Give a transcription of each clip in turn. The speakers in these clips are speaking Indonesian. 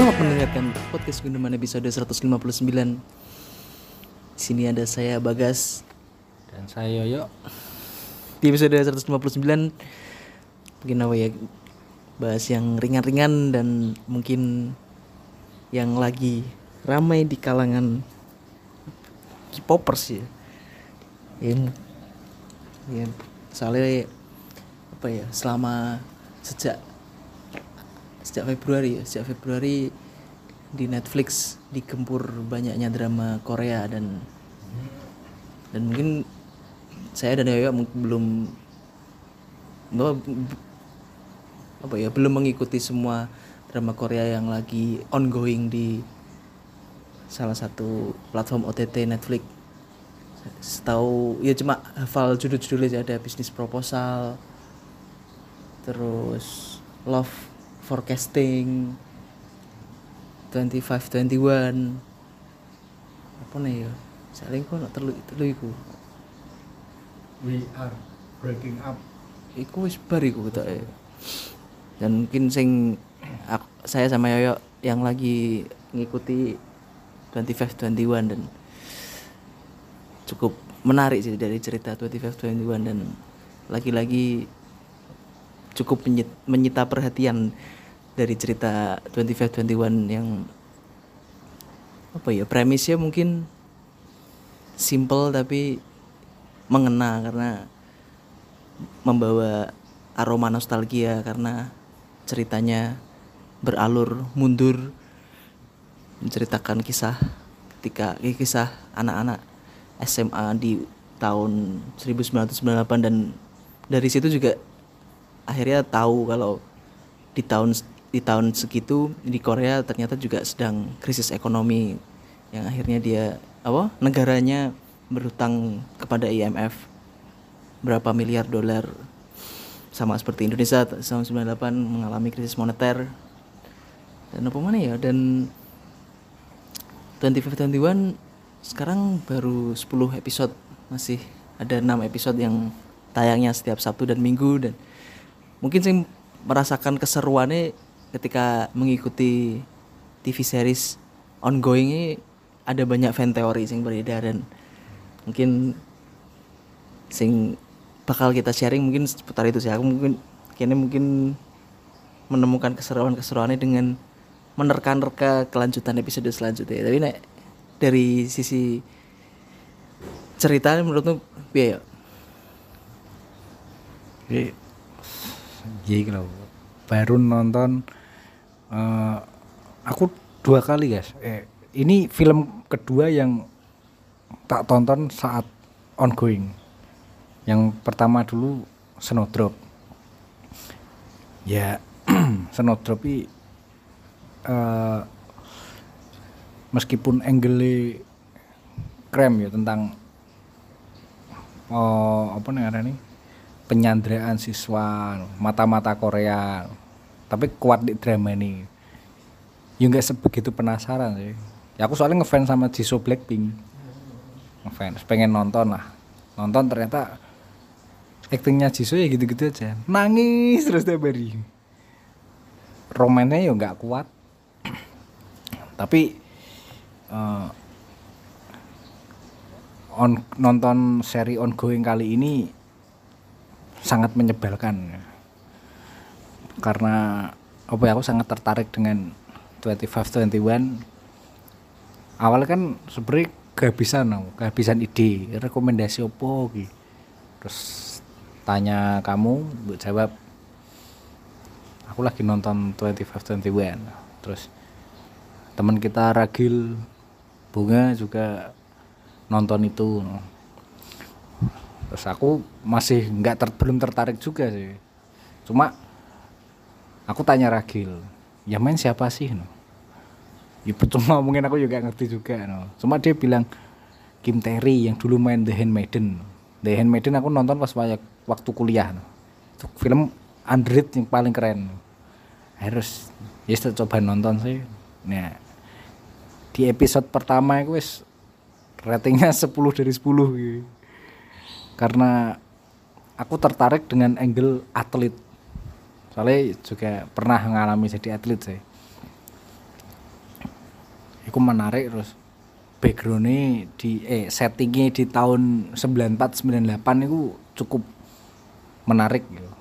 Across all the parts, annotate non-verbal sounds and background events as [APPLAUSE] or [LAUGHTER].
Selamat mendengarkan podcast Gunduman episode 159 Di sini ada saya Bagas. Dan saya Yoyo. Di episode 159 Mungkin apa ya Bahas yang ringan-ringan dan mungkin Yang lagi ramai di kalangan K-popers ya. Yang ya, Soalnya Apa ya Selama Sejak sejak Februari ya sejak Februari di Netflix digempur banyaknya drama Korea dan dan mungkin saya dan Yoyo belum apa, apa ya belum mengikuti semua drama Korea yang lagi ongoing di salah satu platform OTT Netflix. Setahu ya cuma hafal judul-judulnya ada bisnis proposal terus love forecasting 2521 apa nih ya? Saling kok nak terlalu terlalu iku. We are breaking up. Iku wis bar iku ketoke. Dan mungkin sing ak- saya sama Yoyo yang lagi ngikuti 2521 dan cukup menarik sih dari cerita 2521 dan lagi-lagi cukup menyit- menyita perhatian dari cerita 2521 yang apa ya premisnya mungkin simple tapi mengena karena membawa aroma nostalgia karena ceritanya beralur mundur menceritakan kisah ketika kisah anak-anak SMA di tahun 1998 dan dari situ juga akhirnya tahu kalau di tahun di tahun segitu di Korea ternyata juga sedang krisis ekonomi yang akhirnya dia apa negaranya berutang kepada IMF berapa miliar dolar sama seperti Indonesia tahun 98 mengalami krisis moneter. Dan apa mana ya dan 2521 sekarang baru 10 episode masih ada 6 episode yang tayangnya setiap Sabtu dan Minggu dan mungkin saya merasakan keseruannya ketika mengikuti TV series ongoing ini ada banyak fan teori yang beredar dan mungkin sing bakal kita sharing mungkin seputar itu sih. Aku mungkin kini mungkin menemukan keseruan-keseruannya dengan menerka-nerka kelanjutan episode selanjutnya. Tapi nek dari sisi cerita menurutmu biaya Jadi Jadi loh Baru nonton eh, Aku dua kali guys. Eh, Ini film kedua yang Tak tonton saat ongoing. Yang pertama dulu Snowdrop. Ya [CLEARS THROAT] Snowdrop ini eh, Meskipun angle krem ya tentang oh apa nih ini? Penyanderaan siswa mata-mata Korea tapi kuat di drama ini. Ya nggak sebegitu penasaran sih. Ya aku soalnya ngefans sama Jisoo Blackpink. Ngefans pengen nonton lah. Nonton ternyata aktingnya Jisoo ya gitu-gitu aja. Nangis terus tiap hari. Romannya ya nggak kuat. [CLEARS THROAT] Tapi eh, on nonton seri ongoing kali ini sangat menyebalkan karena apa ya aku sangat tertarik dengan 2521 awalnya kan sebenarnya kehabisan aku, kehabisan ide rekomendasi opo gitu. Terus tanya kamu buat jawab aku lagi nonton 2521 terus teman kita Ragil Bunga juga nonton itu terus aku masih nggak ter, belum tertarik juga sih. Cuma aku tanya Ragil ya main siapa sih no? Ya percuma [LAUGHS] mungkin aku juga ngerti juga no. Cuma dia bilang Kim Terry yang dulu main The Handmaiden. The Handmaiden aku nonton pas waktu waktu kuliah no. itu film Android yang paling keren. Harus ya yes, coba nonton sih. Nah di episode pertama itu wis ratingnya [LAUGHS] 10 dari 10 gitu. karena aku tertarik dengan angle atlet soalnya juga pernah mengalami jadi atlet saya iku menarik terus backgroundnya di eh settingnya di tahun 94 98 itu cukup menarik gitu.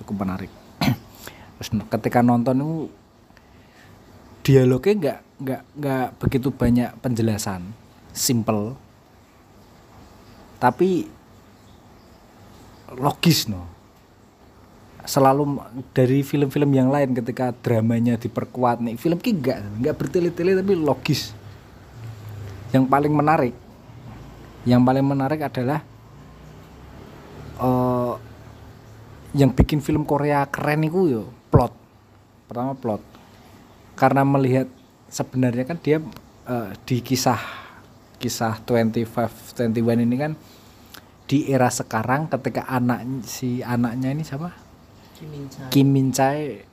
cukup menarik. [CLEARS THROAT] Terus ketika nonton itu dialognya nggak nggak nggak begitu banyak penjelasan. Simple. Tapi logis no selalu dari film-film yang lain ketika dramanya diperkuat nih. Film ki enggak enggak bertele-tele tapi logis. Yang paling menarik yang paling menarik adalah uh, yang bikin film Korea keren itu yo plot. Pertama plot. Karena melihat sebenarnya kan dia uh, di kisah kisah 25 21 ini kan di era sekarang ketika anak si anaknya ini siapa Kim Min Chae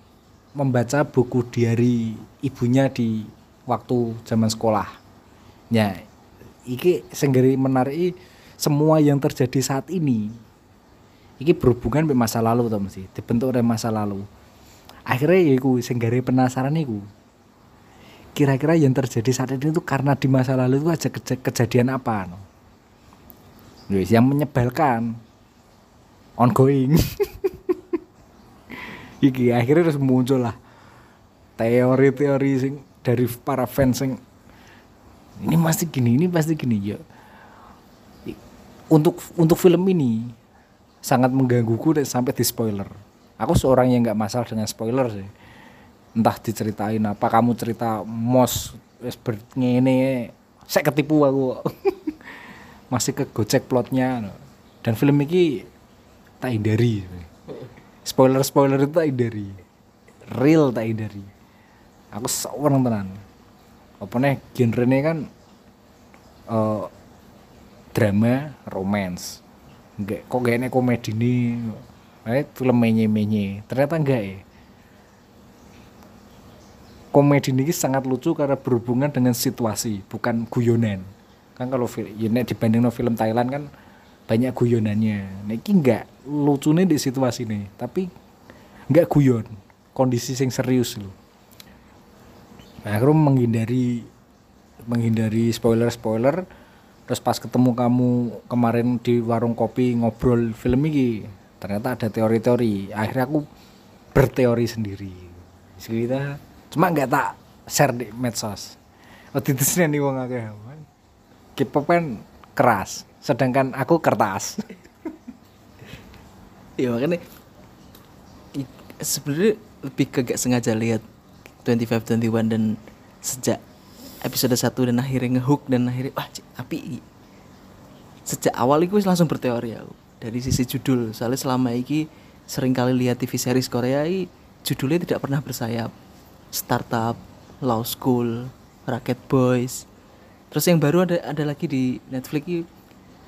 membaca buku diary ibunya di waktu zaman sekolah. Ya, iki senggeri menarik semua yang terjadi saat ini. Iki berhubungan dengan masa lalu tau mesti, dibentuk oleh masa lalu. Akhirnya ya iku senggeri penasaran iku. Kira-kira yang terjadi saat ini itu karena di masa lalu itu aja kejadian apa no? yang menyebalkan ongoing [LAUGHS] iki akhirnya terus muncul lah teori-teori sing dari para fans sing ini pasti gini ini pasti gini. Ya untuk untuk film ini sangat menggangguku dan sampai di spoiler. Aku seorang yang nggak masalah dengan spoiler sih. Entah diceritain apa kamu cerita mos es ini saya ketipu aku [LAUGHS] masih ke gocek plotnya. Dan film ini tak hindari spoiler spoiler itu tak dari. Real tak dari. Aku seorang tenan. Apa nih genre ini kan uh, drama romance. Enggak kok gak komedi nih eh film menye menye ternyata enggak ya komedi ini sangat lucu karena berhubungan dengan situasi bukan guyonan. Kan kalau film ya dibanding no film Thailand kan banyak guyonannya. Nah, ini enggak lucunya di situasi ini tapi nggak guyon kondisi yang serius lo nah, akhirnya menghindari menghindari spoiler spoiler terus pas ketemu kamu kemarin di warung kopi ngobrol film ini ternyata ada teori-teori. Akhirnya aku berteori sendiri. Cerita cuma nggak tak share di medsos. Waktu itu sih nih wong akeh keras sedangkan aku kertas ya makanya sebenarnya lebih ke gak sengaja lihat 25 21 dan sejak episode 1 dan akhirnya ngehook dan akhirnya wah api sejak awal itu langsung berteori aku dari sisi judul. Soalnya selama ini sering kali lihat TV series Korea ini judulnya tidak pernah bersayap. Startup law school racket boys. Terus yang baru ada ada lagi di Netflix ini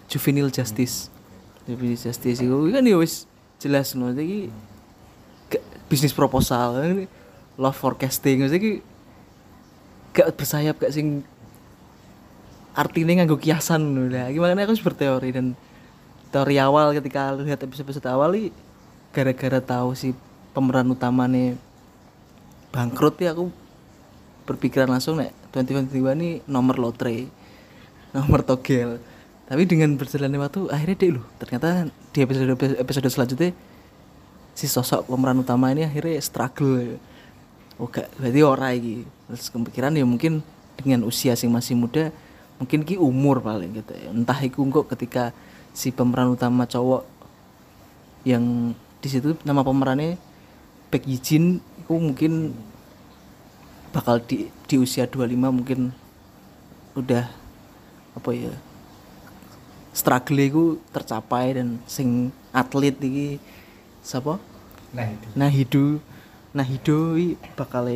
juvenile justice. Juvenile justice itu kan ya wis jelas no jadi bisnis proposal love forecasting jadi gak bersayap gak sing artinya nganggo kiasan lah gimana aku harus berteori dan teori awal ketika lihat episode-episode awal ini gara-gara tahu si pemeran utamanya bangkrut ya aku berpikiran langsung nek 2021 ini nomor lotre nomor togel tapi dengan berjalannya waktu akhirnya deh loh ternyata di episode episode selanjutnya si sosok pemeran utama ini akhirnya struggle oh gak berarti orang lagi terus kepikiran ya mungkin dengan usia sing masih muda mungkin ki umur paling gitu ya. entah itu kok ketika si pemeran utama cowok yang di situ nama pemerannya Baek Yijin itu mungkin bakal di di usia 25 mungkin udah apa ya struggle itu tercapai dan sing atlet iki siapa? Nah, itu. Nah, hidu. Nah, hidu bakal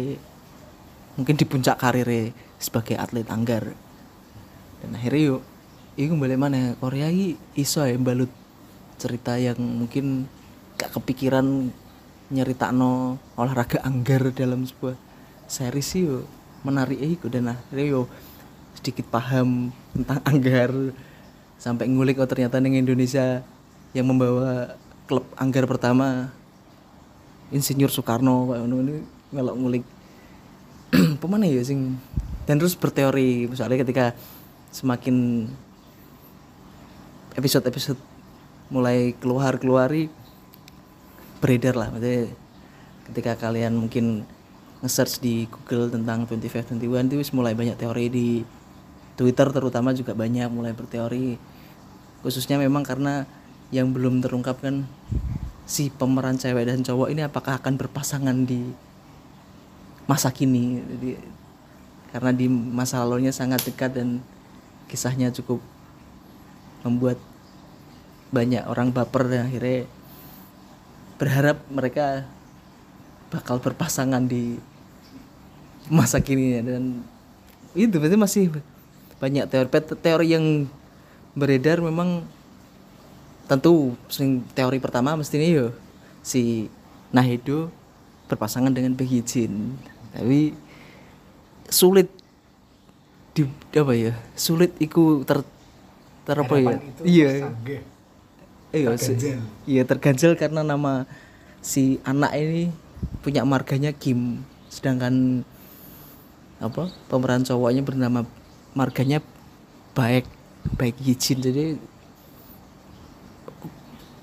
mungkin di puncak karir sebagai atlet anggar. Dan akhirnya yuk iku kembali mana Korea ini iso ya balut cerita yang mungkin gak kepikiran nyerita no olahraga anggar dalam sebuah series sih yo menarik iku dan akhirnya yo sedikit paham tentang [LAUGHS] anggar sampai ngulik oh ternyata neng Indonesia yang membawa klub anggar pertama Insinyur Soekarno Pak ini ngelok ngulik. [CLEARS THROAT] Pemana ya sing dan terus berteori misalnya ketika semakin episode-episode mulai keluar keluari beredar lah. Maksudnya ketika kalian mungkin nge-search di Google tentang 2521 itu mulai banyak teori di Twitter terutama juga banyak mulai berteori khususnya memang karena yang belum terungkap kan si pemeran cewek dan cowok ini apakah akan berpasangan di masa kini jadi karena di masa lalunya sangat dekat dan kisahnya cukup membuat banyak orang baper dan akhirnya berharap mereka bakal berpasangan di masa kini ya. dan itu berarti masih banyak teori. Teori yang beredar memang tentu teori pertama mestinya yo si Nahido berpasangan dengan Becky Jin. Tapi sulit di apa ya sulit iku ter ter apa ya? Iya. iya iya terganjal karena nama si anak ini punya marganya Kim. Sedangkan apa pemeran cowoknya bernama marganya baik baik Yijin jadi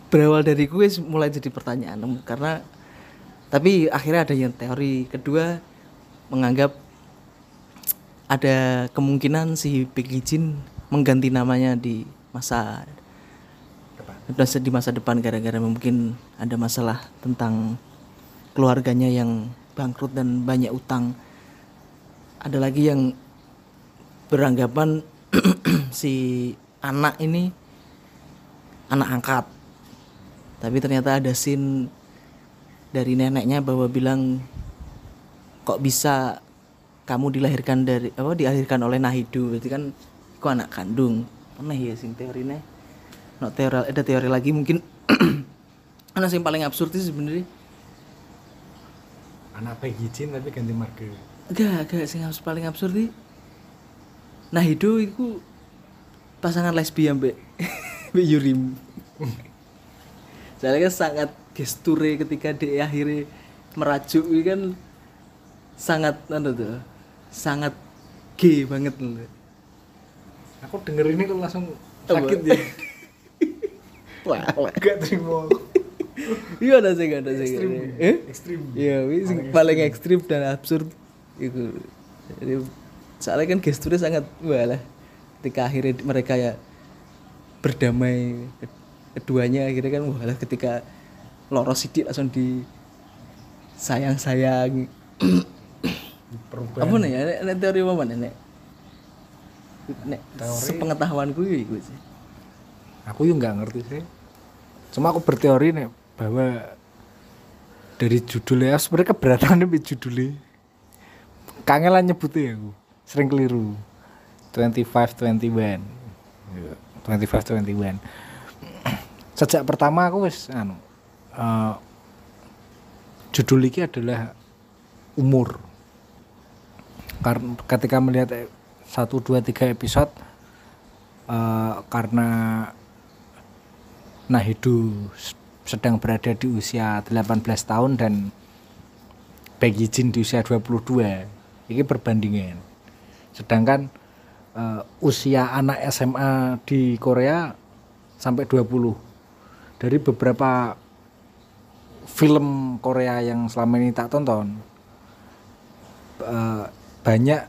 berawal dari gue mulai jadi pertanyaan karena tapi akhirnya ada yang teori. Kedua menganggap ada kemungkinan si Becky Jin mengganti namanya di masa masa- di masa depan gara-gara mungkin ada masalah tentang keluarganya yang bangkrut dan banyak utang. Ada lagi yang beranggapan [CLEARS THROAT] si anak ini anak angkat. Tapi ternyata ada scene dari neneknya bahwa bilang kok bisa kamu dilahirkan dari apa dilahirkan oleh Nahidu? Berarti kan kok anak kandung. Aneh ya sing teorinya no teori ada teori lagi mungkin. [CLEARS THROAT] Anak yang paling absurd itu sebenarnya. Anak Peggy Jin tapi ganti marga enggak enggak sing paling absurd sih Nahido itu pasangan lesbian mbak [LAUGHS] mbak Yurim. Soalnya kan sangat gesture ketika dia akhirnya merajuk kan sangat anu tuh sangat gay banget loh aku denger ini kok langsung sakit ya. [LAUGHS] Wah gak terima [LAUGHS] iya ada sih ada sih Ekstrim. eh? Ekstrim. Iya, paling ekstrim. dan absurd itu. Jadi soalnya kan gesturnya sangat wah lah. Ketika akhirnya mereka ya berdamai ke- keduanya akhirnya kan wah lah ketika loro sidik langsung di sayang sayang perubahan. Apa nih ya teori apa mana nek Teori- sepengetahuanku ya iku sih. Aku juga nggak ngerti sih. Cuma aku berteori nih bahwa dari judulnya sebenarnya keberatan nih judulnya. Kangelan nyebutnya ya aku sering keliru. 25 21 Iya, 25 21 sejak pertama aku wis anu eh, judul ini adalah umur. Karena ketika melihat eh, satu dua tiga episode eh, karena Nahidu sedang berada di usia 18 tahun dan Peggy Jin di usia 22 ini perbandingan sedangkan eh, usia anak SMA di Korea sampai 20 dari beberapa film Korea yang selama ini tak tonton eh, banyak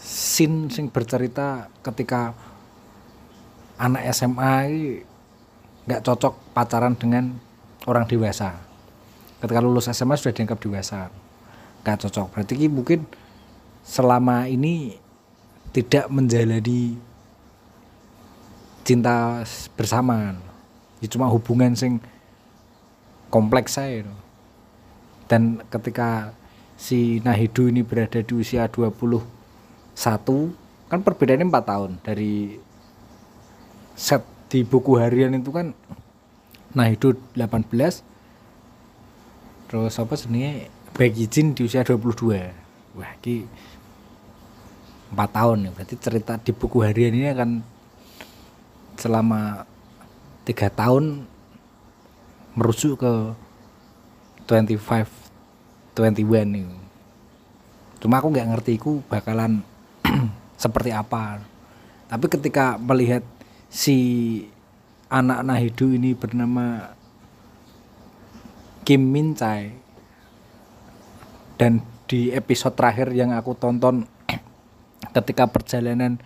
scene sing bercerita ketika anak SMA nggak cocok pacaran dengan orang dewasa. Ketika lulus SMA sudah dianggap dewasa, nggak cocok. Berarti ki mungkin selama ini tidak menjalani cinta bersama. Ya cuma hubungan sing kompleks saya. Dan ketika si Nahidu ini berada di usia 21 kan perbedaannya 4 tahun dari set di buku harian itu kan Nahidu 18 terus apa sebenarnya Becky Jin di usia 22 wah ini 4 tahun ya. Berarti cerita di buku harian ini akan selama tiga tahun merujuk ke 25 21 nih cuma aku nggak ngerti ku bakalan [CLEARS THROAT] seperti apa. Tapi ketika melihat si anak Nahidu ini bernama Kim Min Chae dan di episode terakhir yang aku tonton ketika perjalanan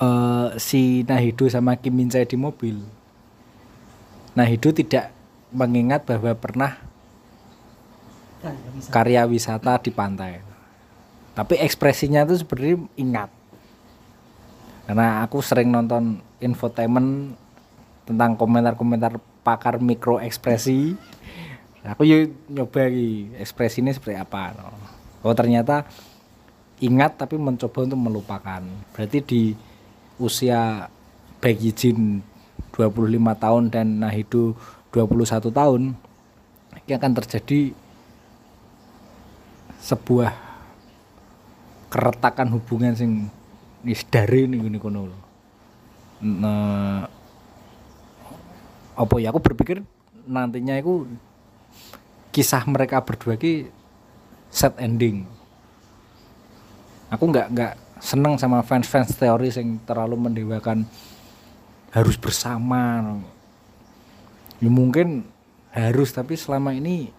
eh, si Nahidu sama Kim Min Chae di mobil. Nahidu tidak mengingat bahwa pernah karya wisata di pantai. Tapi ekspresinya itu sebenarnya ingat. Karena aku sering nonton infotainment tentang komentar-komentar pakar mikro ekspresi. Aku yuk nyoba ekspresi ini seperti apa no. oh ternyata ingat tapi mencoba untuk melupakan berarti di usia Baekhyun Jin 25 tahun dan Nahidu 21 tahun ini akan terjadi sebuah keretakan hubungan sing dari ning ngene kono. Nah, apa ya aku berpikir nantinya itu kisah mereka berdua ki set ending. Aku nggak nggak seneng sama fans-fans teori yang terlalu mendewakan. Harus bersama. Ya mungkin harus tapi selama ini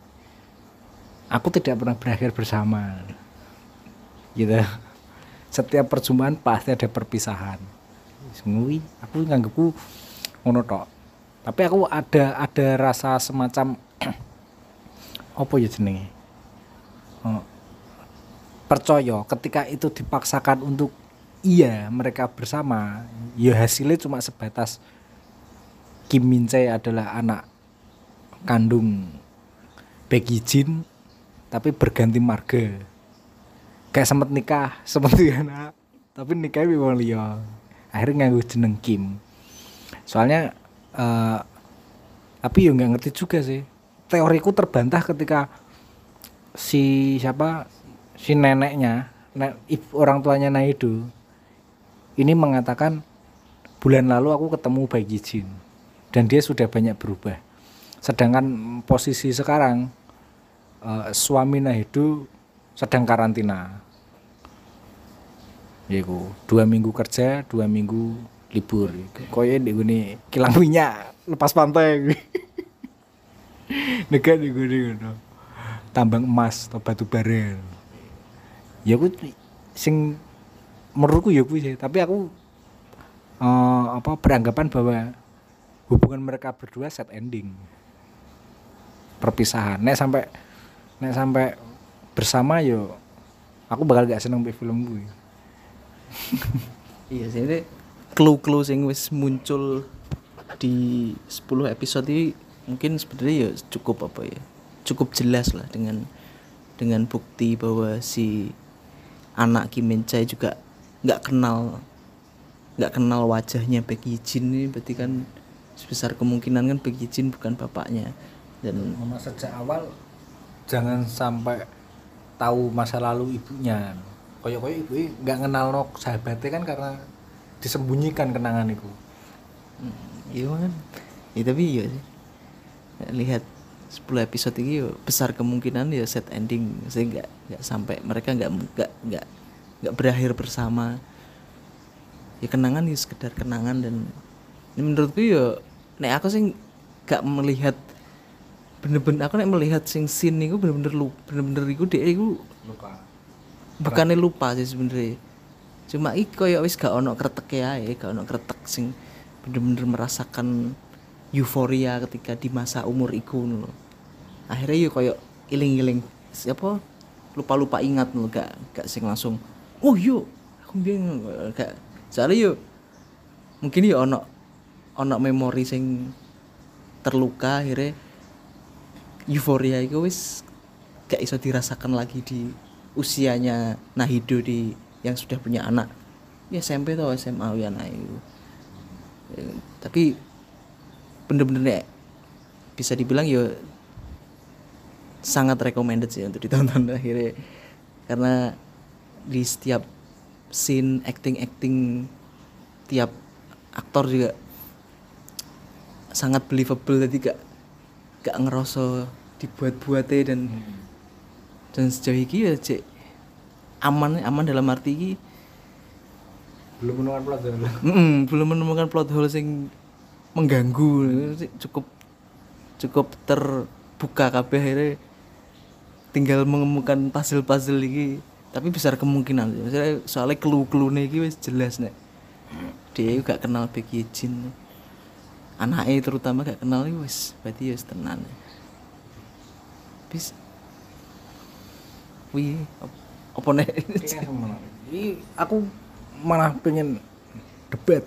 aku tidak pernah berakhir bersama. Gitu. Setiap perjumpaan pasti ada perpisahan. Semui aku nganggepku ngono tok. Tapi aku ada ada rasa semacam [CLEARS THROAT] apa ya jenenge? Oh, percaya ketika itu dipaksakan untuk iya mereka bersama. Ya hasilnya cuma sebatas Kim Min Chae adalah anak kandung Becky Jin tapi berganti marga. Kayak sempet nikah [LAUGHS] punya anak tapi nikah wong liya. Akhirnya nganggo jeneng Kim. Soalnya eh, tapi ya nggak ngerti juga sih. Teoriku terbantah ketika si siapa si neneknya nek, ibu, orang tuanya Naidu ini mengatakan bulan lalu aku ketemu Bayi Jin dan dia sudah banyak berubah. Sedangkan posisi sekarang eh, suami Nahidu sedang karantina. Yaiku dua minggu kerja dua minggu libur. Koye di gini kilang minyak lepas pantai. [LAUGHS] Dekat di gini ngono tambang emas atau batu bara ya aku sing menurutku ya aku sih. Tapi aku eh, apa beranggapan bahwa hubungan mereka berdua set ending. Perpisahan. Nek sampai nek sampai bersama yo aku bakal gak seneng mbek film gue iya sih ini clue-clue yang wis muncul di 10 episode ini mungkin sebenarnya ya cukup apa ya? Cukup jelas lah dengan dengan bukti bahwa si anak Kim Min Chae juga nggak kenal nggak kenal wajahnya Becky Jin ini. Berarti kan sebesar kemungkinan kan Becky Jin bukan bapaknya. Dan Mama sejak awal jangan sampai tahu masa lalu ibunya. Koyo koyo ibu nggak kenal no sahabatnya kan karena disembunyikan kenangan itu. Hmm, iya kan? Ya tapi iya sih. Lihat 10 episode ini besar kemungkinan ya set ending. Sehingga nggak sampai mereka nggak nggak nggak nggak berakhir bersama. Ya kenangan ya sekedar kenangan dan ini menurutku ya nek aku sih nggak melihat bener-bener aku nek melihat sing scene itu bener-bener lu bener-bener iku dia iku lupa. bukannya lupa sih sebenarnya. Cuma iki koyo wis gak ono kretek ya gak ono kretek sing bener-bener merasakan euforia ketika di masa umur iku lho. Akhirnya yuk koyo iling-iling. Siapa? Lupa-lupa ingat lho gak gak sing langsung oh yo aku bingung gak. Soalnya yo mungkin yo ono ono memori sing terluka akhirnya euforia itu wis gak iso dirasakan lagi di usianya Nahido di yang sudah punya anak. Ya SMP atau SMA ya nah itu Ya, tapi bener-bener ya bisa dibilang ya sangat recommended sih untuk ditonton [LAUGHS] akhirnya. Karena di setiap scene acting acting tiap aktor juga sangat believable. Jadi gak gak ngerasa dibuat-buatnya dan dan sejauh ini ya cek aman aman dalam arti ini. Belum menemukan plot hole. [LAUGHS] Mm, belum menemukan plot hole sing mengganggu. Cukup cukup terbuka kabeh akhirnya tinggal menemukan puzzle-puzzle ini tapi besar kemungkinan. Maksudnya, soalnya clue-clue nih wis jelas nek. Dia juga kenal Becky Jin anaknya terutama gak kenal wis berarti ya tenan. Bis op- apa Ini aku malah pengen debat.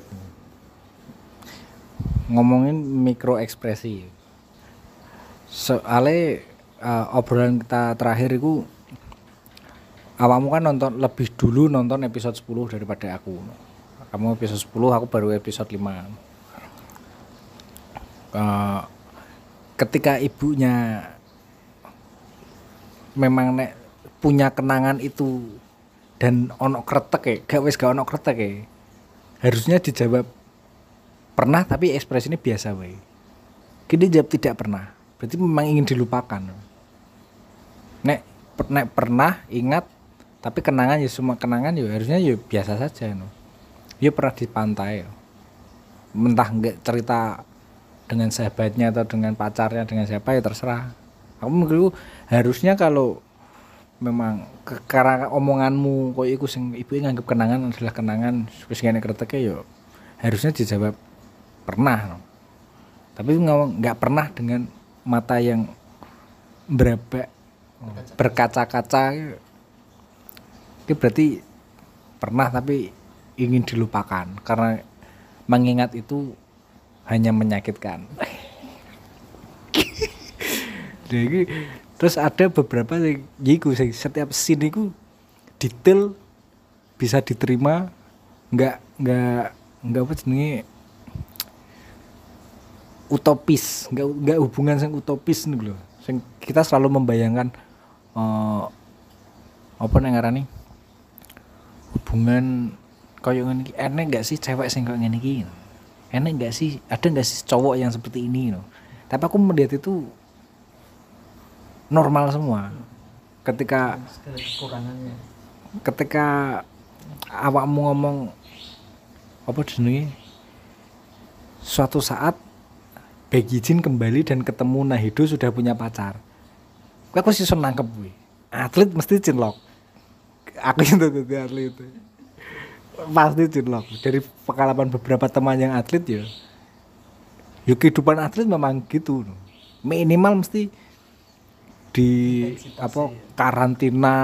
Ngomongin mikro ekspresi soalnya eh, obrolan kita terakhir itu awakmu kan nonton lebih dulu nonton episode 10 daripada aku. Kamu episode 10 aku baru episode 5 Eh, ketika ibunya memang nek punya kenangan itu dan ono kretek ya gak wis gak ono kretek ya harusnya dijawab pernah tapi ekspresinya biasa wae kini jawab tidak pernah. Berarti memang ingin dilupakan nek nek pernah ingat tapi kenangan ya semua kenangan ya harusnya ya biasa saja no. Ya pernah di pantai mentah nggak cerita dengan sahabatnya atau dengan pacarnya dengan siapa ya terserah. Aku menurutku harusnya kalau memang ke, karena omonganmu kok iku sing ibu nganggep kenangan adalah kenangan wis ngene kreteke yo harusnya dijawab pernah no. tapi nggak pernah dengan mata yang berabak berkaca-kaca. Itu berarti pernah tapi ingin dilupakan. Karena mengingat itu hanya menyakitkan. [LAUGHS] Jadi terus ada beberapa yiku sing setiap scene itu detail bisa diterima. Nggak nggak nggak apa jenenge? Utopis. Nggak nggak hubungan yang utopis nih loh kita selalu membayangkan eh apa nih ngarani? Hubungan koyo ngene iki. Enek nggak sih cewek sing koyo ngene iki? Enek nggak sih ada nggak sih cowok yang seperti ini loh tapi aku melihat itu normal semua. Ketika kekurangannya. ketika awakmu ngomong apa jenenge? Suatu saat Becky Jin kembali dan ketemu Nahido sudah punya pacar aku sih senang nangkep gue. Atlet mesti cinlok aku yang tuh atlet itu. Pasti cinlok dari pengalaman beberapa teman yang atlet ya ya kehidupan atlet memang gitu. Minimal mesti di apa karantina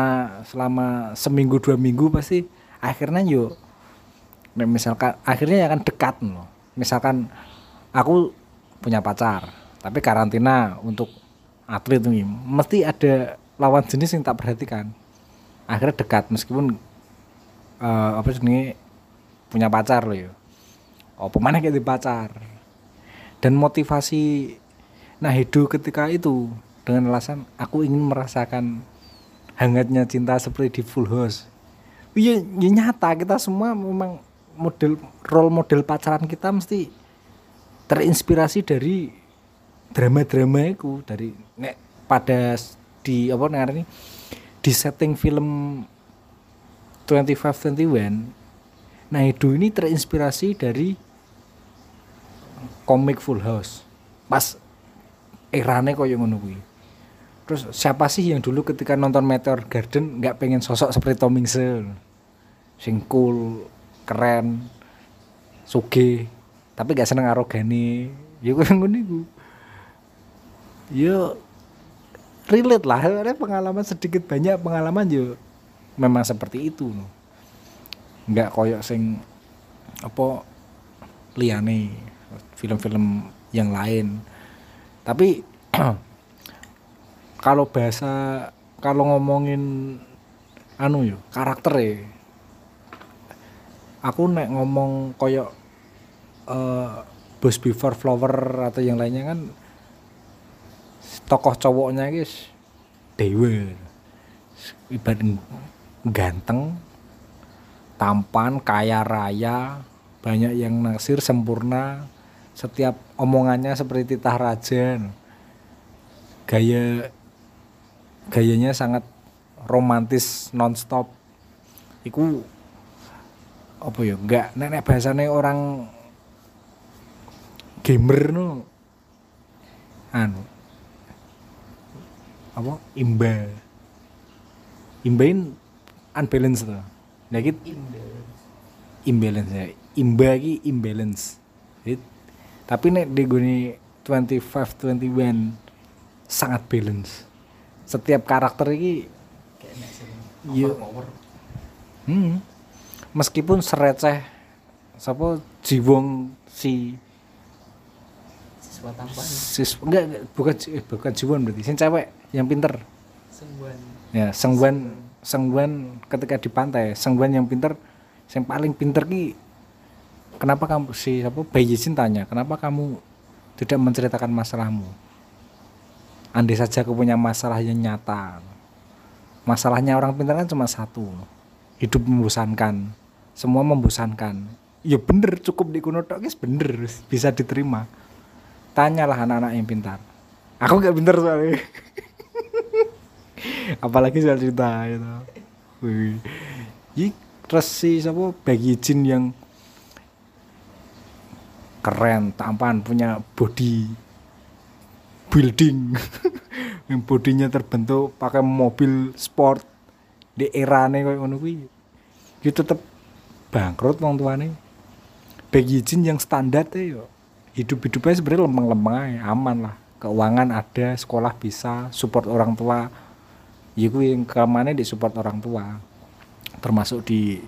selama seminggu dua minggu pasti akhirnya yuk misalkan akhirnya akan dekat loh misalkan aku punya pacar tapi karantina untuk atlet ini mesti ada lawan jenis yang tak perhatikan. Akhirnya dekat meskipun eh, apa sih punya pacar loh ya. Apa mana kayak di pacar. Dan motivasi nah hidup ketika itu dengan alasan aku ingin merasakan hangatnya cinta seperti di Full House. Iya ya nyata kita semua memang model role model pacaran kita mesti terinspirasi dari drama-drama itu dari nek pada di apa namanya di setting film 2521 nah itu ini terinspirasi dari komik Full House pas erane koyo ngono kuwi. Terus siapa sih yang dulu ketika nonton Meteor Garden nggak pengen sosok seperti Tom Hanks sing cool keren suge tapi gak seneng arogane. Ya koyo ngono ya relate lah. Ada pengalaman sedikit banyak pengalaman yo. Memang seperti itu no. nggak koyok sing apa liane film-film yang lain. Tapi [CLEARS THROAT] kalau bahasa kalau ngomongin anu yo karakter ya aku nek ngomong koyok eh Bos Before Flower atau yang lainnya kan tokoh cowoknya guys dewa ibarat ganteng tampan kaya raya banyak yang naksir sempurna. Setiap omongannya seperti titah raja. Gaya gayanya sangat romantis nonstop. Iku apa ya enggak nenek bahasane orang gamer no. Anu apa? Imba imbain unbalance tuh nah gitu imbalance ya. Imba ki imbalance. Jadi, tapi nek di gini 25 21 sangat balance. Setiap karakter ini Iya. Hmm. Meskipun sereceh sapa Jiwong si siswa tampan sis enggak, bukan eh, bukan Jiwon berarti sing cewek yang pinter. Sembuhan ya Sengguan Sengguan ketika di pantai Sengguan yang pinter yang paling pinter ki kenapa kamu si apa Bayi Jin tanya kenapa kamu tidak menceritakan masalahmu? Andai saja aku punya masalah yang nyata. Masalahnya orang pintar kan cuma satu hidup membosankan semua membosankan. Ya bener cukup di kuno tok bener bisa diterima tanyalah anak-anak yang pintar. Aku nggak pintar soalnya. [LAUGHS] Apalagi soal cerita gitu. Wih. Yi, terus si siapa? Bagi jin yang keren tampan punya body building. [LAUGHS] Yang bodinya terbentuk pakai mobil sport di erane kayak ngono kuwi. Itu tetep bangkrut wong tuane. Bagi jin yang standar tuh yo hidup-hidupnya sebenarnya lempeng-lempeng aja, aman lah. Keuangan ada sekolah bisa support orang tua. Ya kuwi yang kelamane di support orang tua. Termasuk di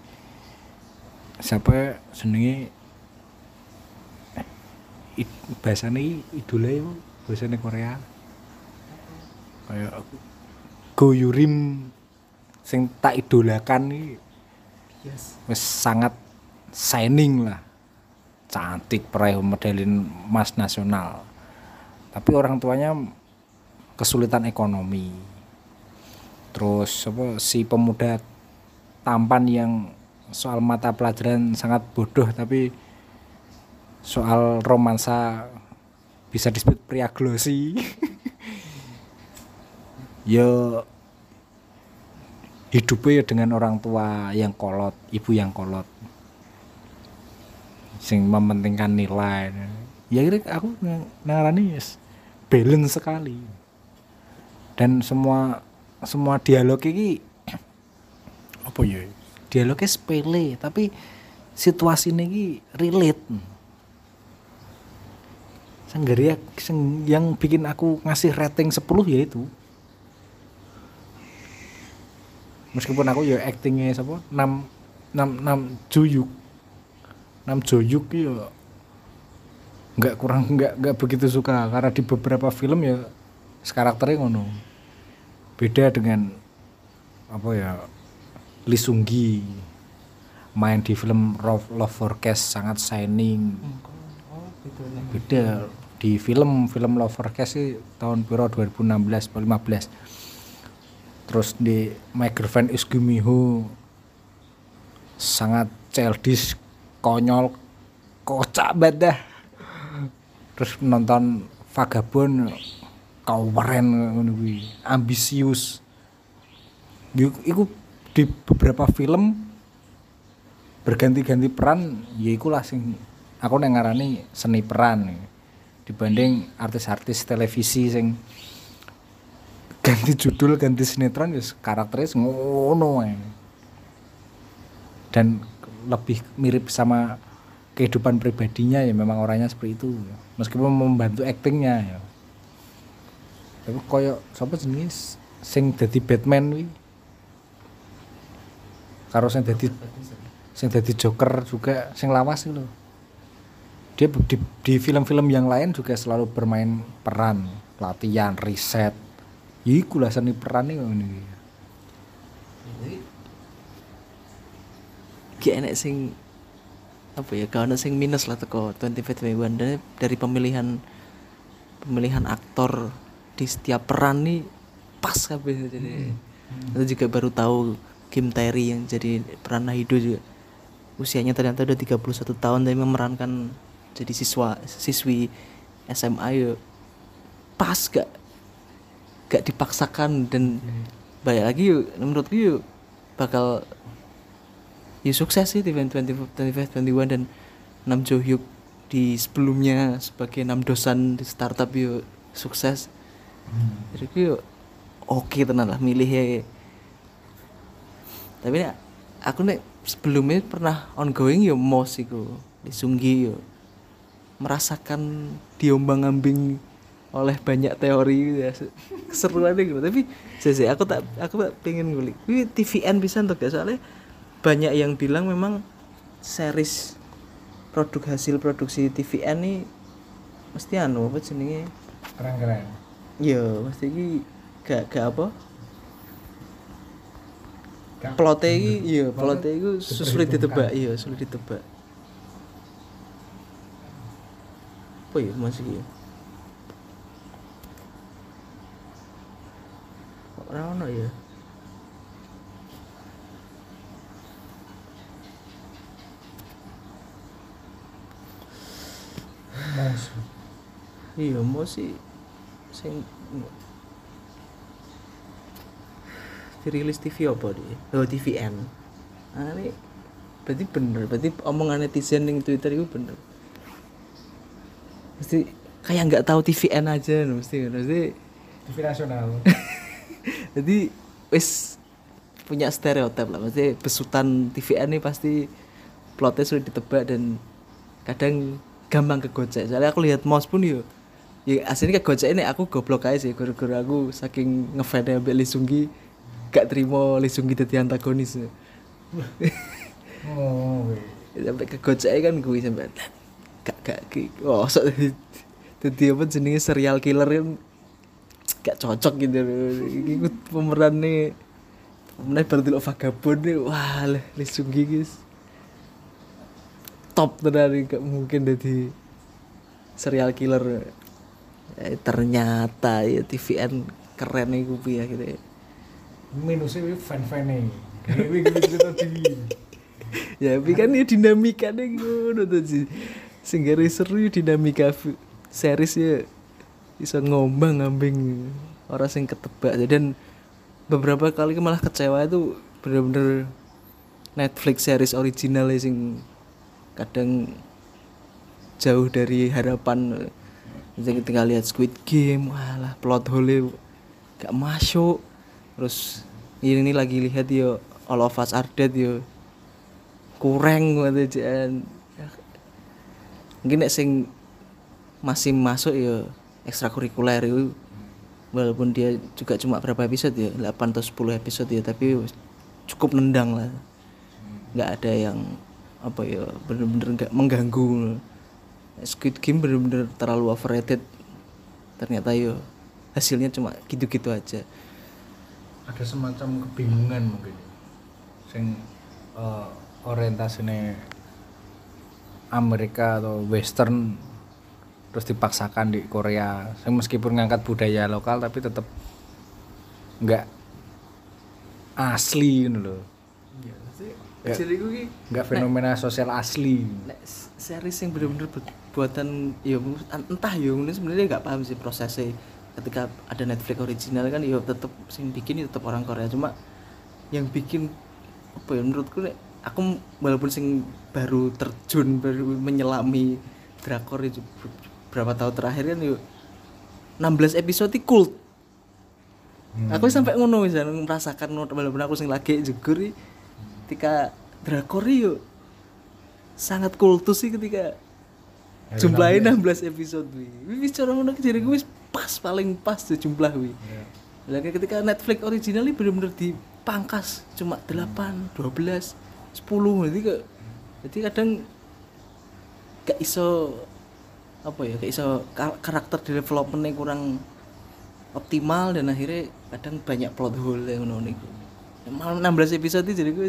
siapa senengi i, bahasanya i- idola itu bahasanya Korea. Kayak Go Yurim sing tak idolakan ini yes. Sangat shining lah cantik peraih modelin mas nasional. Tapi orang tuanya kesulitan ekonomi. Terus si pemuda tampan yang soal mata pelajaran sangat bodoh tapi soal romansa bisa disebut pria glossy [LAUGHS] yo hidupnya ya dengan orang tua yang kolot ibu yang kolot sing mementingkan nilai. Ya kira aku nangarani yes, balance sekali. Dan semua semua dialog ini [CLEARS THROAT] apa ya dialognya sepele tapi situasi ini relate. Sanggaria sing- yang bikin aku ngasih rating 10 ya itu. Meskipun aku ya actingnya siapa 6 6 6 Juyuk 6 Joyuk ya nggak kurang nggak nggak begitu suka. Karena di beberapa film ya karakternya ngono. Beda dengan apa ya Lee Sung Gi main di film Love, Love Forecast sangat shining. Beda di film film Love Forecast sih tahun piro 2016 atau 15 terus di My Girlfriend is Gumiho sangat childish konyol kocak banget dah. Terus nonton Vagabond keren ngono ambisius. Iku- iku di beberapa film berganti-ganti peran ya iku lah sing aku neng ngarani seni peran. Dibanding artis-artis televisi sing ganti judul ganti sinetron ya karakternya ngono dan lebih mirip sama kehidupan pribadinya ya memang orangnya seperti itu meskipun membantu aktingnya ya. Tapi koyo siapa jenis sing dadi Batman wi karo sing dadi sing dadi Joker juga sing lawas loh dia di, di film-film yang lain juga selalu bermain peran latihan riset. Ya iku lah seni peran ini Ki enek sing apa ya kalau sing minus lah teko 2021 dari, dari pemilihan pemilihan aktor di setiap peran nih pas kabeh jadi itu juga baru tahu Kim Tae-ri yang jadi peran Nahido juga. Usianya ternyata udah 31 tahun tapi memerankan jadi siswa siswi SMA ya pas gak gak dipaksakan dan banyak lagi yuk menurutku yuk bakal ya sukses sih di event 20, 25 21 dan Nam Jo Hyuk di sebelumnya sebagai enam dosan di startup yuk sukses. Jadi yuk oke tenan lah milih ya tapi nek aku nek sebelumnya pernah ongoing yo mos iku di Sunggi yo. Merasakan diombang ambing oleh banyak teori gitu ya keseruan gitu. Tapi sih aku tak aku tak pengen ngulik. TVN bisa untuk ya soalnya banyak yang bilang memang series produk hasil produksi TVN ini mesti anu apa jenenge? Keren-keren. Ya mesti ini gak gak apa? Plotnya ini iya Plotnya itu sulit ditebak iya sulit ditebak. Apa ya masih ya kok ya Mas. iya mau sih sing dirilis TV apa dia? Oh TVN nah ini berarti bener berarti omongan netizen yang Twitter itu bener. Mesti kayak nggak tahu TVN aja mesti mesti. TV nasional. [LAUGHS] Jadi wis punya stereotip lah mesti besutan TVN ini pasti plotnya sudah ditebak dan kadang gampang kegocek. Soalnya aku lihat mouse pun yo ya aslinya kegocek ini aku goblok aja sih. Gara-gara aku saking ngefans ambek Lee Sunggi gak terima Lee Sunggi jadi antagonis. Oh [LAUGHS] sampai kegocek kan gue sampai gak gak oh sok [LAUGHS] jadi apa jenenge serial killer kan gak cocok gitu. Ikut pemeran nih pemeran berarti lo vagabond nih wah lah Lee Sunggi guys top gak mungkin jadi serial killer. Eh, ternyata ya TVN keren nih gue ya gitu ya minusnya itu nih Dewi gitu cerita TV ya tapi kan ya dinamika nih ngono tuh sih. Sehingga seru ya dinamika series ya bisa ngombang ngambing orang sing ketebak. Dan beberapa kali malah kecewa itu bener-bener Netflix series original ya sing kadang jauh dari harapan. Jadi tinggal lihat Squid Game walah plot hole gak masuk. Terus ini, ini lagi lihat yo All of Us Are Dead yo. Kurang gitu jan mungkin nek sing masih masuk ya ekstrakurikuler itu walaupun dia juga cuma berapa episode ya 8 atau 10 episode ya tapi cukup nendang lah. Nggak ada yang apa ya bener-bener nggak mengganggu. Squid Game bener-bener terlalu overrated. Ternyata yo hasilnya cuma gitu-gitu aja. Ada semacam kebingungan mungkin. Sing eh, orientasinya Amerika atau Western terus dipaksakan di Korea. Sing meskipun ngangkat budaya lokal tapi tetap nggak asli gitu loh Ya. jadi gue nggak fenomena sosial asli. Nek s- series yang bener-bener bu- buatan ya entah ya mungkin sebenarnya nggak paham sih prosesnya. Ketika ada Netflix original kan ya tetap sing bikin ya tetap orang Korea. Cuma yang bikin apa ya menurutku nek aku walaupun sing baru terjun baru menyelami drakor itu ber- berapa tahun terakhir kan yuk 16 episode itu cult. Aku sampai ngono misalnya merasakan walaupun aku sing lagi jegur ketika drakor yuk sangat kultus sih ketika jumlahnya 16 episode wi wis cara ngono jadi gue wis pas paling pas tuh jumlah wi Ya. lagi ketika Netflix original ini bener-bener dipangkas cuma 8, 12, 10 jadi ke jadi kadang gak iso apa ya gak iso kar- karakter developmentnya kurang optimal dan akhirnya kadang banyak plot hole yang ngono niku. Malah 16 episode itu jadi gue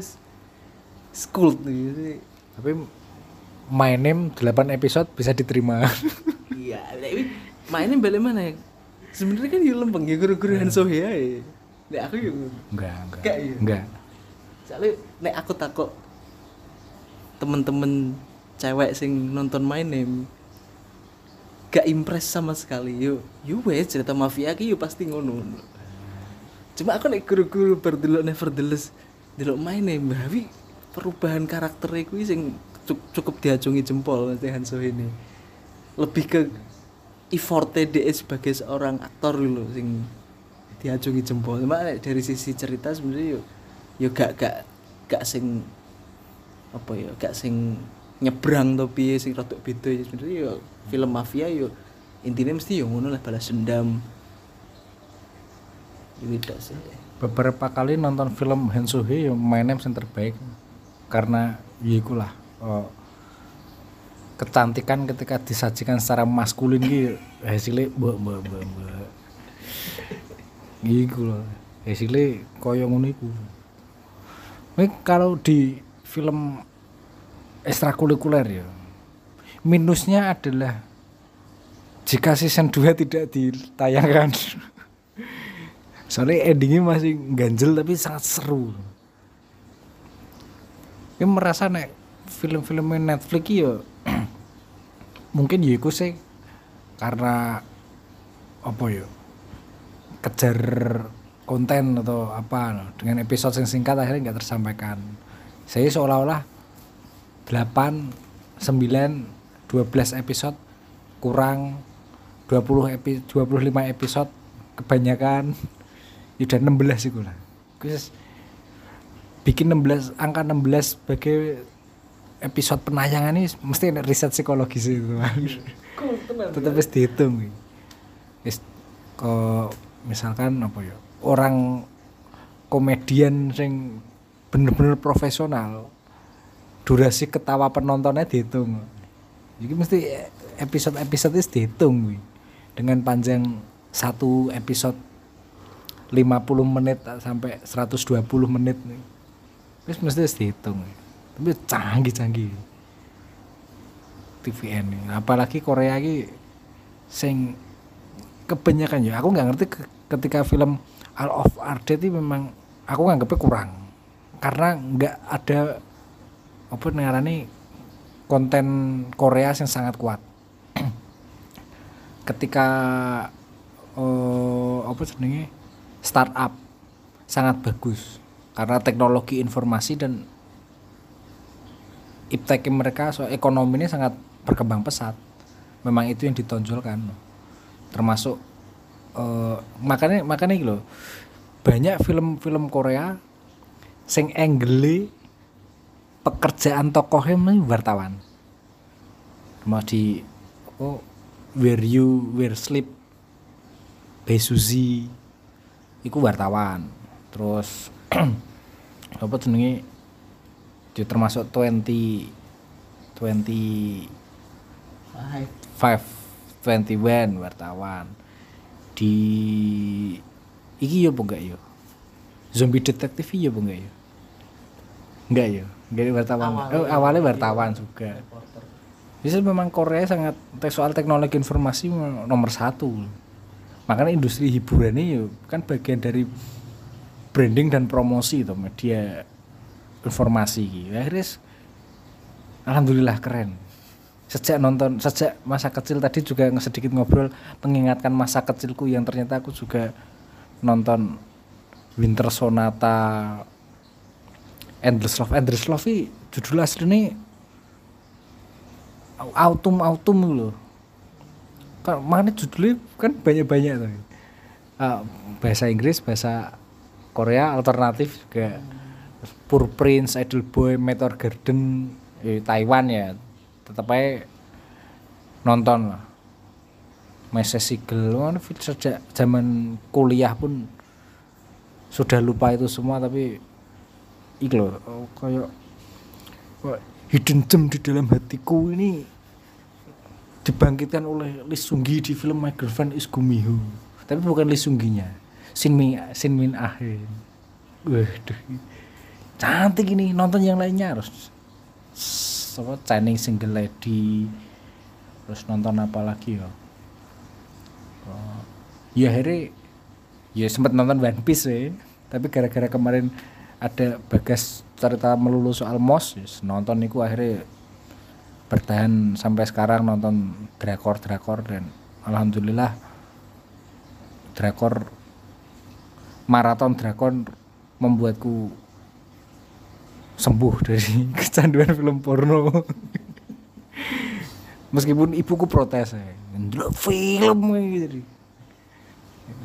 school jadi tapi My Name 8 episode bisa diterima. Iya tapi mainnya balik mana ya? Sebenarnya kan ya lempeng ya guru-guru Han So Hye ya Nek aku ya enggak enggak. Enggak, iya. enggak. Soalnya nek aku takut temen-temen cewek sing nonton My Name gak impress sama sekali. Yo yo wes cerita mafia ki yo pasti ngono. Cuma aku nek guru-guru bar delok Nevertheless delok maine Mbah Hawi perubahan karakter iku sing cu- cukup diacungi jempol Mas Han So ini. Lebih ke effortnya dia sebagai seorang aktor loh sing diacungi jempol. Cuma dari sisi cerita sebenarnya yo yo gak gak gak sing apa ya gak sing nyebrang tapi sing rodok beda. Ya sebenarnya yo film mafia yo intinya mesti yo ngono lah balas dendam. Tidak sih. Beberapa kali nonton film Hee yang mainnya yang terbaik karena ya ikulah eh, kecantikan ketika disajikan secara maskulin gitu hasilnya mbak mbak mbak mbak. Iku loh hasilnya koyo ngono iku. Ini kalau di film ekstrakurikuler ya minusnya adalah jika season 2 tidak ditayangkan. [LAUGHS] Soalnya endingnya masih ganjel tapi sangat seru ini merasa nek film-film Netflix ya [CLEARS THROAT] mungkin ya iku sih karena apa ya kejar konten atau apa dengan episode yang singkat akhirnya nggak tersampaikan. Saya seolah-olah 8 9 12 episode kurang 20 epi 25 episode kebanyakan. [LAUGHS] Ya udah 16 sih lah bikin 16 angka 16 sebagai episode penayangan ini mesti ada riset psikologis itu tetap harus dihitung Wis, kok misalkan apa ya orang komedian sing bener-bener profesional durasi ketawa penontonnya dihitung. Jadi mesti episode-episode itu dihitung wi. dengan panjang satu episode 50 menit sampai 120 menit nih Wis mesti harus dihitung. Tapi canggih-canggih. TVN apalagi Korea ini sing kebanyakan ya. Aku nggak ngerti ke- ketika film All of Art itu memang aku nganggapnya kurang. Karena nggak ada apa nih konten Korea yang sangat kuat. [CLEARS THROAT] Ketika eh, apa jenenge startup sangat bagus karena teknologi informasi dan iptek mereka soal ekonominya sangat berkembang pesat. Memang itu yang ditonjolkan. Termasuk eh, makanya makanya gitu banyak film-film Korea sing angle pekerjaan tokohnya ini wartawan. Mau di oh where you where sleep by Suzy iku wartawan. Terus [CLEARS THROAT] apa jenenge? Dia termasuk 20 20 five twenty one wartawan. Di iki yo enggak yo? Zombie detektif yo enggak yo? Enggak yo enggak wartawan. Oh, awalnya wartawan juga. Bisa memang Korea sangat soal teknologi informasi nomor satu. Makanya industri hiburan ini kan bagian dari branding dan promosi itu media informasi gitu. akhirnya alhamdulillah keren. Sejak nonton sejak masa kecil tadi juga sedikit ngobrol mengingatkan masa kecilku yang ternyata aku juga nonton Winter Sonata Endless Love. Endless Love ini judul aslinya autumn autumn loh kan mana judulnya kan banyak banyak tuh. Ah, bahasa Inggris bahasa Korea alternatif juga. Poor Prince Idol Boy Meteor Garden eh, Taiwan ya tetap aja nonton lah. Mese Sigel kan sejak zaman kuliah pun sudah lupa itu semua tapi iki loh oh, kayak hidden gem di dalam hatiku ini dibangkitkan oleh Lee Seung Gi di film My Girlfriend Is Gumiho. Tapi bukan Lee Seung Shin Min Shin Min Ah. Waduh. Cantik ini nonton yang lainnya harus apa Chinese Single Lady terus nonton apa lagi ya? Oh, ya akhirnya ya sempat nonton One Piece ya tapi gara-gara kemarin ada bagas cerita melulu soal mos yes, nonton niku akhirnya bertahan sampai sekarang nonton drakor drakor dan alhamdulillah drakor maraton drakon membuatku sembuh dari [LAUGHS] kecanduan film porno. Meskipun ibuku protes ya. Film gitu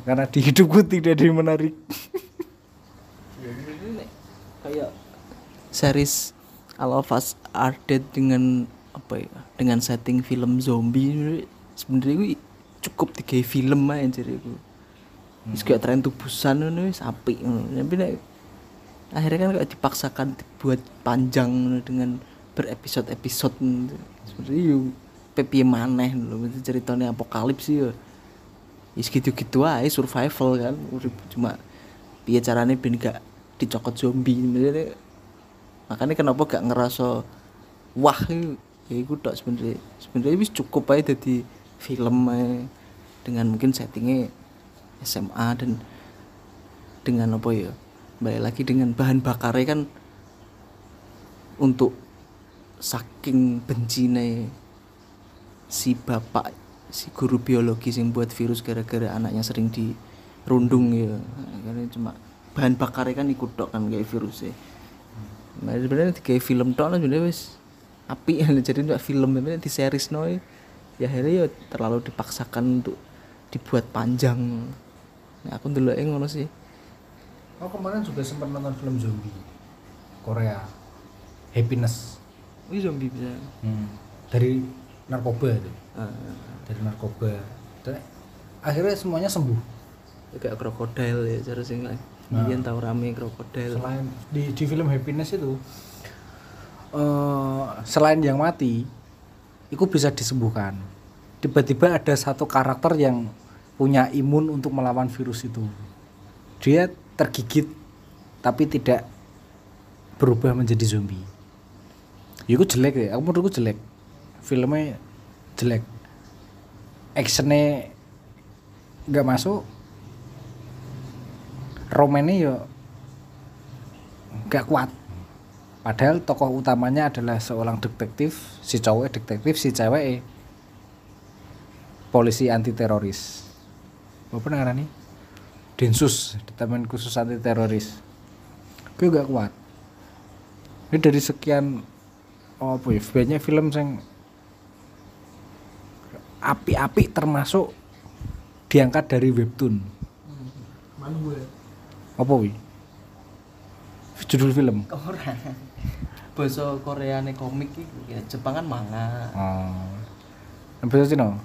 karena di hidupku tidak ada yang menarik. Kayak series All of Us Are Dead dengan apa ya dengan setting film zombie sebenarnya gue cukup tiga film aja jadi Wis kayak tren tubusan ngono wis apik ngono. Tapi nek akhirnya kan kayak dipaksakan buat panjang dengan berepisode-episode sebenarnya yo piye maneh lho ceritanya apokalips yo. Wis gitu-gitu aja survival kan cuma piye carane ben gak dicokot zombie Maksudnya, makanya kenapa gak ngerasa wah ya iku tok sebenarnya sebenarnya wis cukup aja jadi film dengan mungkin settingnya SMA dan dengan apa ya? Balik lagi dengan bahan bakarnya kan untuk saking bencine si bapak si guru biologi yang buat virus gara-gara anaknya sering dirundung ya. Karena cuma bahan bakarnya kan ikut tok kan kayak virusnya nah sebenarnya kayak film tok lah sebenarnya wis. Api [LAUGHS] jadi nggak film sebenarnya di series noy ya akhirnya ya terlalu dipaksakan untuk dibuat panjang. nah, aku dulu ngono sih. Oh kemarin juga sempat nonton film zombie Korea. Happiness. Ini zombie bisa. Hmm. dari narkoba itu? Ah, dari narkoba. Dan akhirnya semuanya sembuh. Kayak krokodil ya cara sing lah Nah. Tau rame krokodil. Selain di di film Happiness itu eh selain yang mati itu bisa disembuhkan. Tiba-tiba ada satu karakter yang punya imun untuk melawan virus itu. Dia tergigit tapi tidak berubah menjadi zombie. Ya jelek ya. Aku menurutku jelek. Filmnya jelek. Actionnya nggak masuk. Romannya ya nggak kuat. Padahal tokoh utamanya adalah seorang detektif si cowok detektif si cewek polisi anti teroris apa namanya nih densus departemen khusus anti teroris gue gak kuat. Ini dari sekian oh apa ya banyak film yang api-api termasuk diangkat dari webtoon. Mana gue apa wi? Judul film? Orang bahasa Korea [LAUGHS] nih komik ya Jepang kan manga. Oh. Bahasa Cina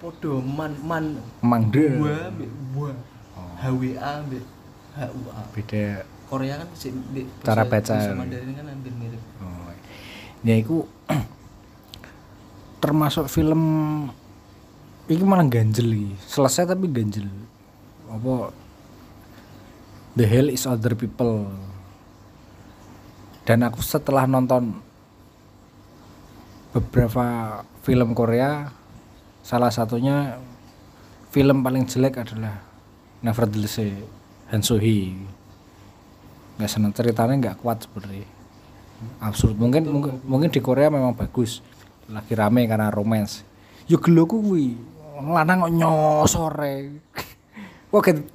podo man man. Mangde. Gua ambek gua. HWA ambek HUA beda. Korea kan sih di Cara baca. Mandarin kan hampir mirip. Oh. ya itu [CLEARS THROAT] termasuk film ini malah ganjel iki. selesai tapi ganjel. Apa? The Hell is Other People. Dan aku setelah nonton beberapa film Korea salah satunya film paling jelek adalah Nevertheless Han So Hee. Nggak seneng ceritanya nggak kuat sebenarnya. Absurd. Mungkin mungkin mungkin di Korea memang bagus. Lagi rame karena romance. Yo gelo kuwi. Lanang kok nyosore. [LAUGHS] Kok kayak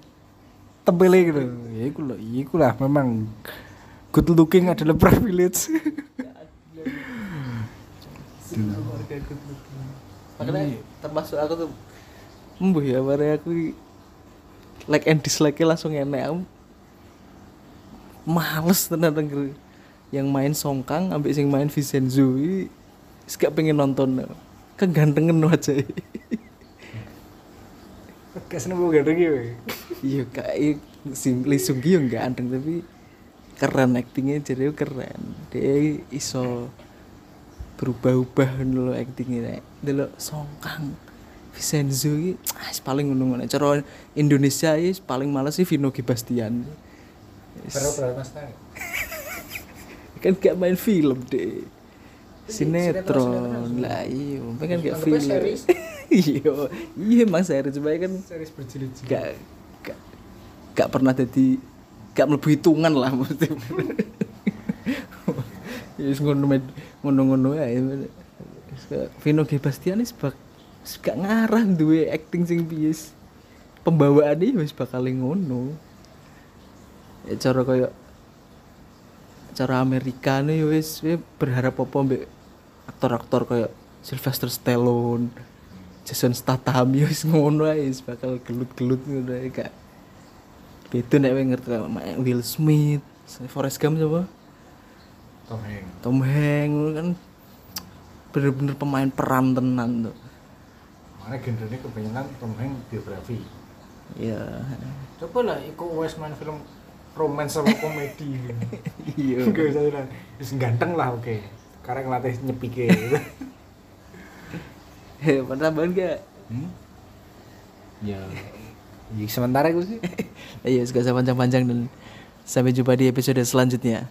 tebele gitu. Ya iku lho iku lah memang good looking adalah [LAUGHS] privilege makanya termasuk aku tuh. Embuh ya pada aku like and dislike langsung enak aku. Males tenan denger yang main Songkang ambek sing main Vincenzo ini gak pengen nonton. Kegantengan aja kayak [LAUGHS] seneng gak ada gitu iya kak. Sing Lee Seung Gi yo gak anteng tapi keren actingnya jadi keren. Dia iso berubah-ubah dulu actingnya nek dulu Songkang Vincenzo ini ah, paling ngono-ngono cara Indonesia ini paling males sih Vino Gibastian Wis. [LAUGHS] kan gak main film deh sinetron. lah iya pengen gak film. [LAUGHS] iya iya emang series coba kan series gak gak gak pernah jadi gak mlebu hitungan lah mesti ya [LAUGHS] wis ngono ngono-ngono ya Vino G Bastian wis bak gak ngarah duwe acting sing piye wis. pembawaannya wis bakal ngono. Ya cara koyo cara Amerika nih wis wis berharap apa mbek aktor-aktor koyo Sylvester Stallone Jason Statham ya wis ngono ae bakal gelut-gelut ngono ae gak. Beda nek ngerti Will Smith Forrest Gump siapa Tom Hanks. Tom Hanks kan bener-bener pemain peran tenan tuh. Mana genrenya kebanyakan Tom Hanks biografi. Iya. Coba lah ikut wes main film romance sama komedi. [LAUGHS] Iya. Gak usah "Wis ganteng lah oke. Sekarang ngelatih nyepike [LAUGHS] Eh, tambahan gak? hmm? Ya. Ya sementara itu sih. Ayo, gak usah panjang-panjang dan sampai jumpa di episode selanjutnya.